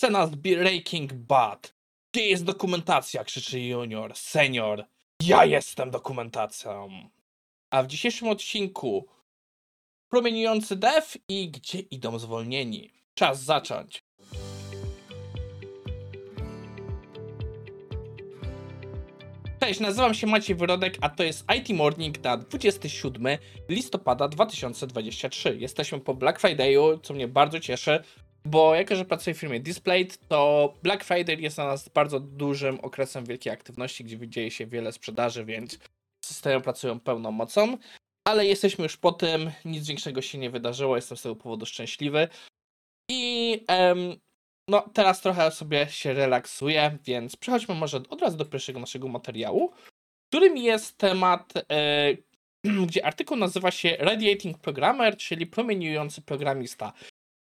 Scena z Breaking Bad. Gdzie jest dokumentacja? krzyczy Junior. Senior. Ja jestem dokumentacją. A w dzisiejszym odcinku promieniujący dev i gdzie idą zwolnieni. Czas zacząć. Cześć, nazywam się Maciej Wyrodek, a to jest IT Morning na 27 listopada 2023. Jesteśmy po Black Friday'u, co mnie bardzo cieszy, bo jako, że pracuję w firmie Displayed, to Black Friday jest dla nas bardzo dużym okresem wielkiej aktywności, gdzie dzieje się wiele sprzedaży, więc systemy pracują pełną mocą. Ale jesteśmy już po tym, nic większego się nie wydarzyło, jestem z tego powodu szczęśliwy. I em, no, teraz trochę sobie się relaksuję, więc przechodźmy może od razu do pierwszego naszego materiału, którym jest temat, e, gdzie artykuł nazywa się Radiating Programmer, czyli promieniujący programista.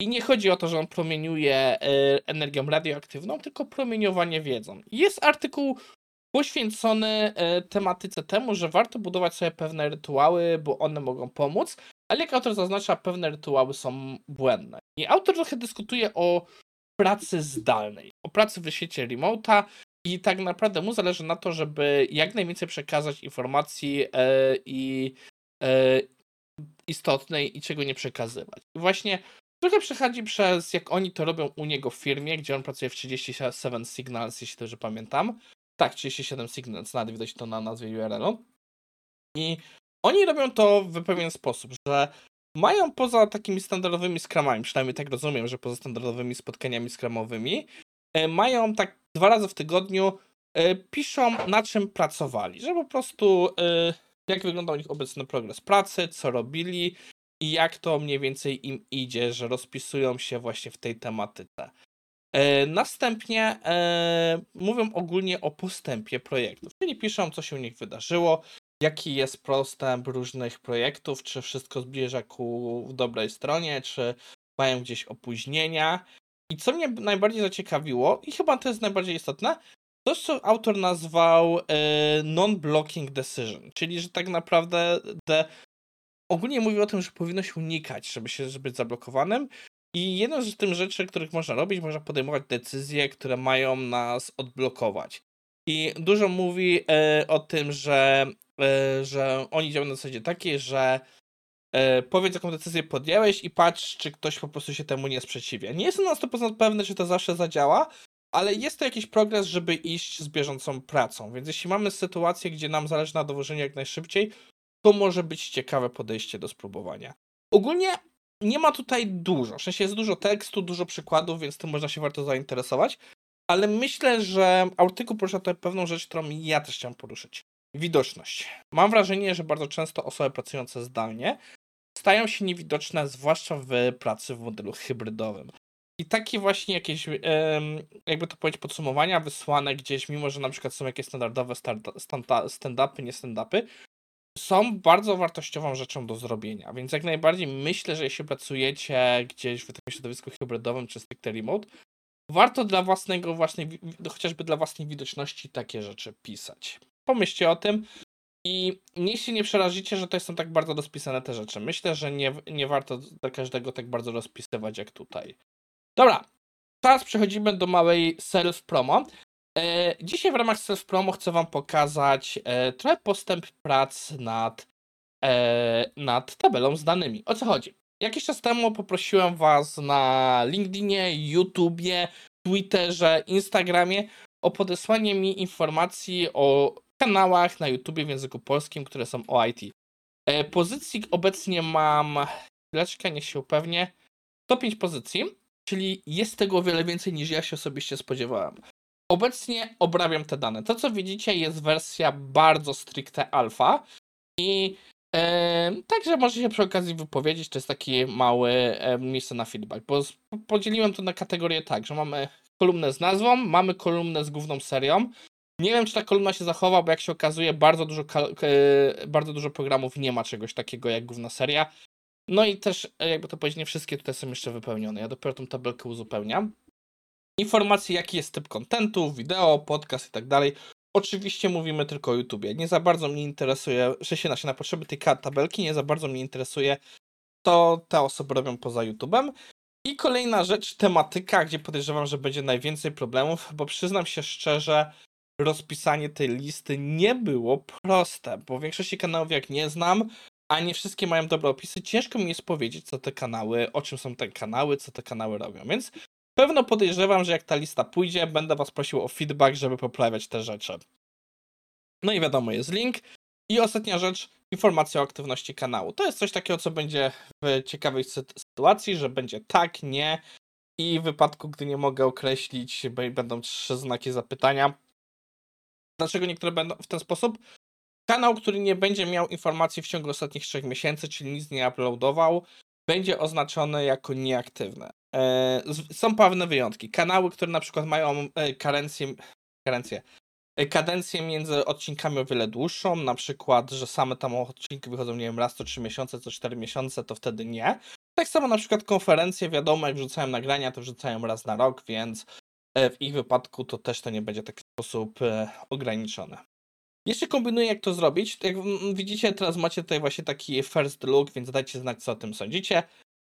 I nie chodzi o to, że on promieniuje e, energią radioaktywną, tylko promieniowanie wiedzą. Jest artykuł poświęcony e, tematyce temu, że warto budować sobie pewne rytuały, bo one mogą pomóc, ale jak autor zaznacza, pewne rytuały są błędne. I autor trochę dyskutuje o pracy zdalnej, o pracy w świecie remota i tak naprawdę mu zależy na to, żeby jak najwięcej przekazać informacji e, i istotnej i czego nie przekazywać. I właśnie trochę przechodzi przez jak oni to robią u niego w firmie, gdzie on pracuje w 37 Signals, jeśli dobrze pamiętam. Tak, 37 Signals, nawet widać to na nazwie URL-u. I oni robią to w pewien sposób, że mają poza takimi standardowymi skramami, przynajmniej tak rozumiem, że poza standardowymi spotkaniami skramowymi, e, mają tak dwa razy w tygodniu, e, piszą na czym pracowali, że po prostu e, jak wyglądał u nich obecny progres pracy, co robili i jak to mniej więcej im idzie, że rozpisują się właśnie w tej tematyce. Następnie mówią ogólnie o postępie projektów, czyli piszą, co się u nich wydarzyło, jaki jest postęp różnych projektów, czy wszystko zbliża ku dobrej stronie, czy mają gdzieś opóźnienia. I co mnie najbardziej zaciekawiło, i chyba to jest najbardziej istotne, to co autor nazwał e, non-blocking decision, czyli że tak naprawdę de, ogólnie mówi o tym, że powinno się unikać, żeby się żeby być zablokowanym. I jedną z tych rzeczy, których można robić, można podejmować decyzje, które mają nas odblokować. I dużo mówi e, o tym, że E, że oni działają na zasadzie takiej, że e, powiedz jaką decyzję podjęłeś i patrz, czy ktoś po prostu się temu nie sprzeciwia. Nie jestem na 100% pewny, czy to zawsze zadziała, ale jest to jakiś progres, żeby iść z bieżącą pracą. Więc jeśli mamy sytuację, gdzie nam zależy na dowożeniu jak najszybciej, to może być ciekawe podejście do spróbowania. Ogólnie nie ma tutaj dużo. W sensie jest dużo tekstu, dużo przykładów, więc tym można się warto zainteresować. Ale myślę, że artykuł porusza tutaj pewną rzecz, którą ja też chciałem poruszyć. Widoczność. Mam wrażenie, że bardzo często osoby pracujące zdalnie stają się niewidoczne, zwłaszcza w pracy w modelu hybrydowym. I takie właśnie jakieś, jakby to powiedzieć, podsumowania wysłane gdzieś, mimo że na przykład są jakieś standardowe stand-upy, nie stand-upy, są bardzo wartościową rzeczą do zrobienia. Więc jak najbardziej myślę, że jeśli pracujecie gdzieś w takim środowisku hybrydowym czy stricte remote, warto dla własnego, chociażby dla własnej widoczności takie rzeczy pisać. Pomyślcie o tym i niech się nie przerazicie, że to są tak bardzo rozpisane te rzeczy. Myślę, że nie, nie warto do każdego tak bardzo rozpisywać jak tutaj. Dobra, teraz przechodzimy do małej self-promo. E, dzisiaj w ramach self-promo chcę Wam pokazać e, trochę postęp prac nad, e, nad tabelą z danymi. O co chodzi? Jakiś czas temu poprosiłem Was na LinkedInie, YouTubie, Twitterze, Instagramie o podesłanie mi informacji o kanałach na YouTube w języku polskim, które są o IT. E, pozycji obecnie mam, chwileczkę, niech się upewnię, 105 pozycji, czyli jest tego o wiele więcej niż ja się osobiście spodziewałem. Obecnie obrabiam te dane. To, co widzicie, jest wersja bardzo stricte alfa i także może się przy okazji wypowiedzieć, to jest taki mały e, miejsce na feedback, bo podzieliłem to na kategorie tak, że mamy kolumnę z nazwą, mamy kolumnę z główną serią, nie wiem, czy ta kolumna się zachowa, bo jak się okazuje, bardzo dużo, bardzo dużo programów nie ma czegoś takiego jak główna seria. No i też, e, jakby to powiedzieć, nie wszystkie tutaj są jeszcze wypełnione. Ja dopiero tą tabelkę uzupełniam. Informacje, jaki jest typ kontentu, wideo, podcast i tak dalej. Oczywiście mówimy tylko o YouTubie. Nie za bardzo mnie interesuje, że się na potrzeby tej tabelki, nie za bardzo mnie interesuje, to te osoby robią poza YouTubem. I kolejna rzecz, tematyka, gdzie podejrzewam, że będzie najwięcej problemów, bo przyznam się szczerze, rozpisanie tej listy nie było proste, bo większości kanałów jak nie znam, a nie wszystkie mają dobre opisy, ciężko mi jest powiedzieć, co te kanały, o czym są te kanały, co te kanały robią, więc pewno podejrzewam, że jak ta lista pójdzie, będę was prosił o feedback, żeby poprawiać te rzeczy. No i wiadomo, jest link. I ostatnia rzecz, informacja o aktywności kanału. To jest coś takiego, co będzie w ciekawej sy- sytuacji, że będzie tak, nie. I w wypadku, gdy nie mogę określić, będą trzy znaki zapytania. Dlaczego niektóre będą w ten sposób? Kanał, który nie będzie miał informacji w ciągu ostatnich trzech miesięcy, czyli nic nie uploadował, będzie oznaczony jako nieaktywny. E, Są pewne wyjątki. Kanały, które na przykład mają karencję, karencję, e, kadencję między odcinkami o wiele dłuższą, na przykład, że same tam odcinki wychodzą, nie wiem, raz co 3 miesiące, co 4 miesiące, to wtedy nie. Tak samo na przykład konferencje, wiadomo, jak wrzucają nagrania, to wrzucają raz na rok, więc e, w ich wypadku to też to nie będzie w taki sposób ograniczone. Jeszcze kombinuję, jak to zrobić. Jak mm, widzicie, teraz macie tutaj właśnie taki first look, więc dajcie znać, co o tym sądzicie.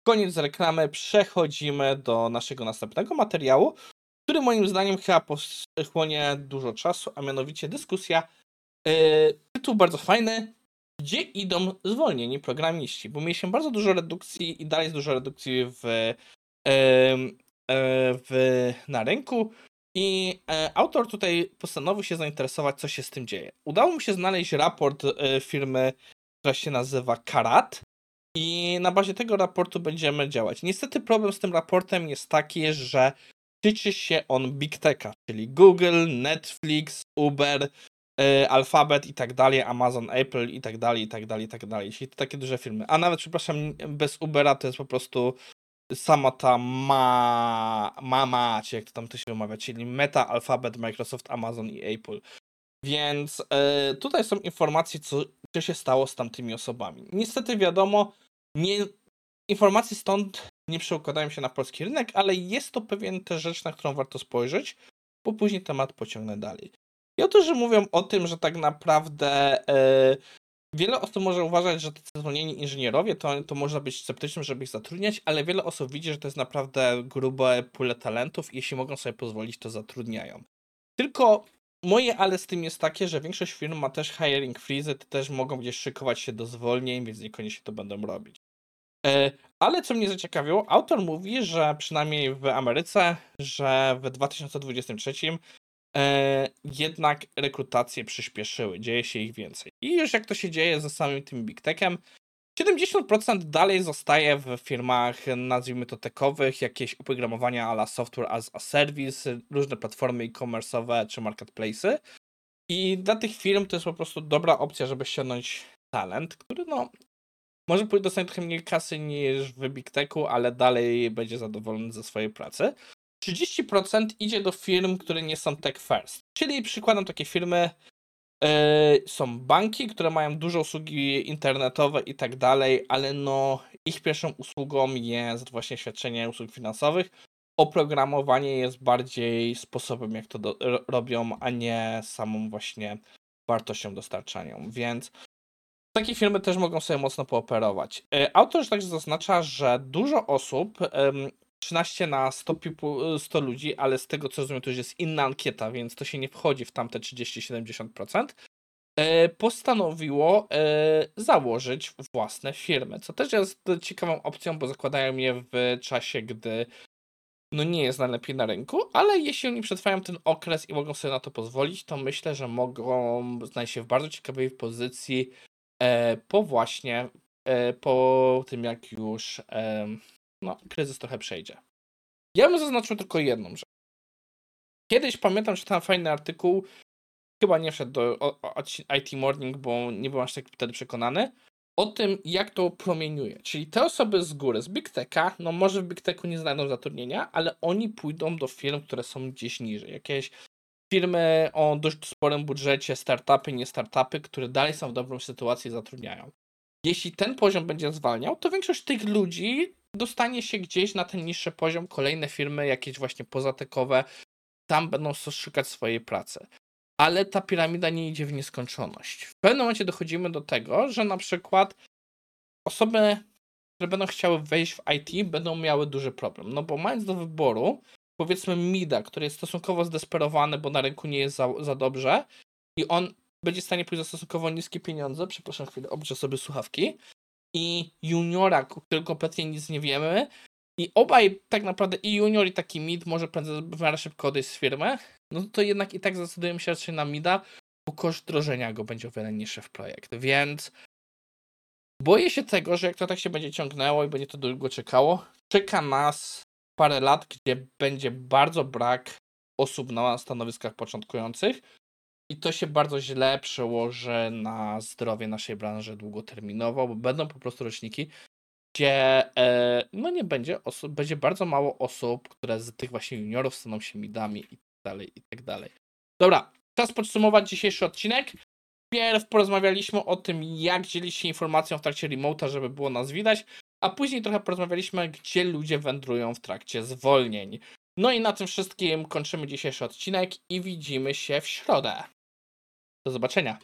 Koniec reklamy, przechodzimy do naszego następnego materiału, który moim zdaniem chyba pochłonie dużo czasu, a mianowicie dyskusja. Yy, tytuł bardzo fajny. Gdzie idą zwolnieni programiści? Bo mieliśmy bardzo dużo redukcji i dalej jest dużo redukcji w, em, e, w, na rynku. I e, autor tutaj postanowił się zainteresować, co się z tym dzieje. Udało mu się znaleźć raport firmy, która się nazywa Karat. I na bazie tego raportu będziemy działać. Niestety problem z tym raportem jest taki, że tyczy się on Big Techa, czyli Google, Netflix, Uber, e, Alphabet i tak dalej, Amazon, Apple i tak dalej, i tak dalej, i tak dalej. Czyli to takie duże firmy. A nawet, przepraszam, bez Ubera to jest po prostu sama ta ma, mama, czy jak to tam to się wymawia, czyli Meta, Alphabet, Microsoft, Amazon i Apple. Więc e, tutaj są informacje, co, co się stało z tamtymi osobami. Niestety wiadomo, nie, informacje stąd nie przeukładają się na polski rynek, ale jest to pewien też rzecz, na którą warto spojrzeć, bo później temat pociągnę dalej. I autorzy mówią o tym, że tak naprawdę e, wiele osób może uważać, że tacy zwolnieni inżynierowie to, to można być sceptycznym, żeby ich zatrudniać, ale wiele osób widzi, że to jest naprawdę grube pule talentów i jeśli mogą sobie pozwolić, to zatrudniają. Tylko moje ale z tym jest takie, że większość firm ma też hiring freeze, też mogą gdzieś szykować się do zwolnień, więc niekoniecznie to będą robić. E, Ale co mnie zaciekawiło, autor mówi, że przynajmniej w Ameryce, że w 2023 e, jednak rekrutacje przyspieszyły, dzieje się ich więcej. I już jak to się dzieje ze samym tym Big Techem, 70% dalej zostaje w firmach, nazwijmy to techowych, jakieś oprogramowania ala software as a service, różne platformy e-commerce'owe czy marketplace'y. I dla tych firm to jest po prostu dobra opcja, żeby ściągnąć talent, który no może dostać trochę mniej kasy niż w Big Techu, ale dalej będzie zadowolony ze swojej pracy. 30% idzie do firm, które nie są tech first. Czyli przykładem takie firmy e, są banki, które mają dużo usługi internetowe i tak dalej, ale no ich pierwszą usługą jest właśnie świadczenie usług finansowych. Oprogramowanie jest bardziej sposobem, jak to do, ro- robią, a nie samą właśnie wartością dostarczanią. Więc takie firmy też mogą sobie mocno pooperować. E, Autor także zaznacza, że dużo osób, em, 13 na 100, people, 100 ludzi, ale z tego co rozumiem, to już jest inna ankieta, więc to się nie wchodzi w tamte 30-70%, e, postanowiło e, założyć własne firmy, co też jest ciekawą opcją, bo zakładają je w czasie, gdy no nie jest najlepiej na rynku, ale jeśli oni przetrwają ten okres i mogą sobie na to pozwolić, to myślę, że mogą znaleźć się w bardzo ciekawej pozycji po właśnie e, po tym, jak już em, no, kryzys trochę przejdzie. Ja bym zaznaczył tylko jedną rzecz. Kiedyś pamiętam, że czytałem fajny artykuł, chyba nie wszedł do IT Morning, bo nie byłem aż tak wtedy przekonany, o tym, jak to promieniuje. Czyli te osoby z góry, z Big Techa, no może w Big Techu nie znajdą zatrudnienia, ale oni pójdą do firm, które są gdzieś niżej. Jakieś firmy o dość sporym budżecie, startupy, nie startupy, które dalej są w dobrą i zatrudniają. Jeśli ten poziom będzie zwalniał, to większość tych ludzi dostanie się gdzieś na ten niższy poziom, kolejne firmy, jakieś właśnie pozatekowe, tam będą szukać swojej pracy. Ale ta piramida nie idzie w nieskończoność. W pewnym momencie dochodzimy do tego, że na przykład osoby które będą chciały wejść w IT, będą miały duży problem. No bo mając do wyboru, powiedzmy Mida, który jest stosunkowo zdesperowany, bo na rynku nie jest za, za dobrze i on będzie w stanie pójść za stosunkowo niskie pieniądze, przepraszam chwilę, obrzę sobie słuchawki, i juniora, o którym kompletnie nic nie wiemy, i obaj tak naprawdę i junior i taki mid może prędzej w miarę szybko odejść z firmy, no to jednak i tak zdecydujemy się raczej na mida, bo koszt wdrożenia go będzie o wiele niższy w projekt, więc boję się tego, że jak to tak się będzie ciągnęło i będzie to długo czekało, czeka nas parę lat, gdzie będzie bardzo brak osób na stanowiskach początkujących i to się bardzo źle przełoży na zdrowie naszej branży długoterminowo, bo będą po prostu roczniki, gdzie e, no nie będzie osób, będzie bardzo mało osób, które z tych właśnie juniorów staną się midami i tak dalej, i tak dalej. Dobra, czas podsumować dzisiejszy odcinek. Pierw porozmawialiśmy o tym, jak dzielić się informacją w trakcie remota, żeby było nas widać, a później trochę porozmawialiśmy, gdzie ludzie wędrują w trakcie zwolnień. No i na tym wszystkim kończymy dzisiejszy odcinek i widzimy się w środę. Do zobaczenia.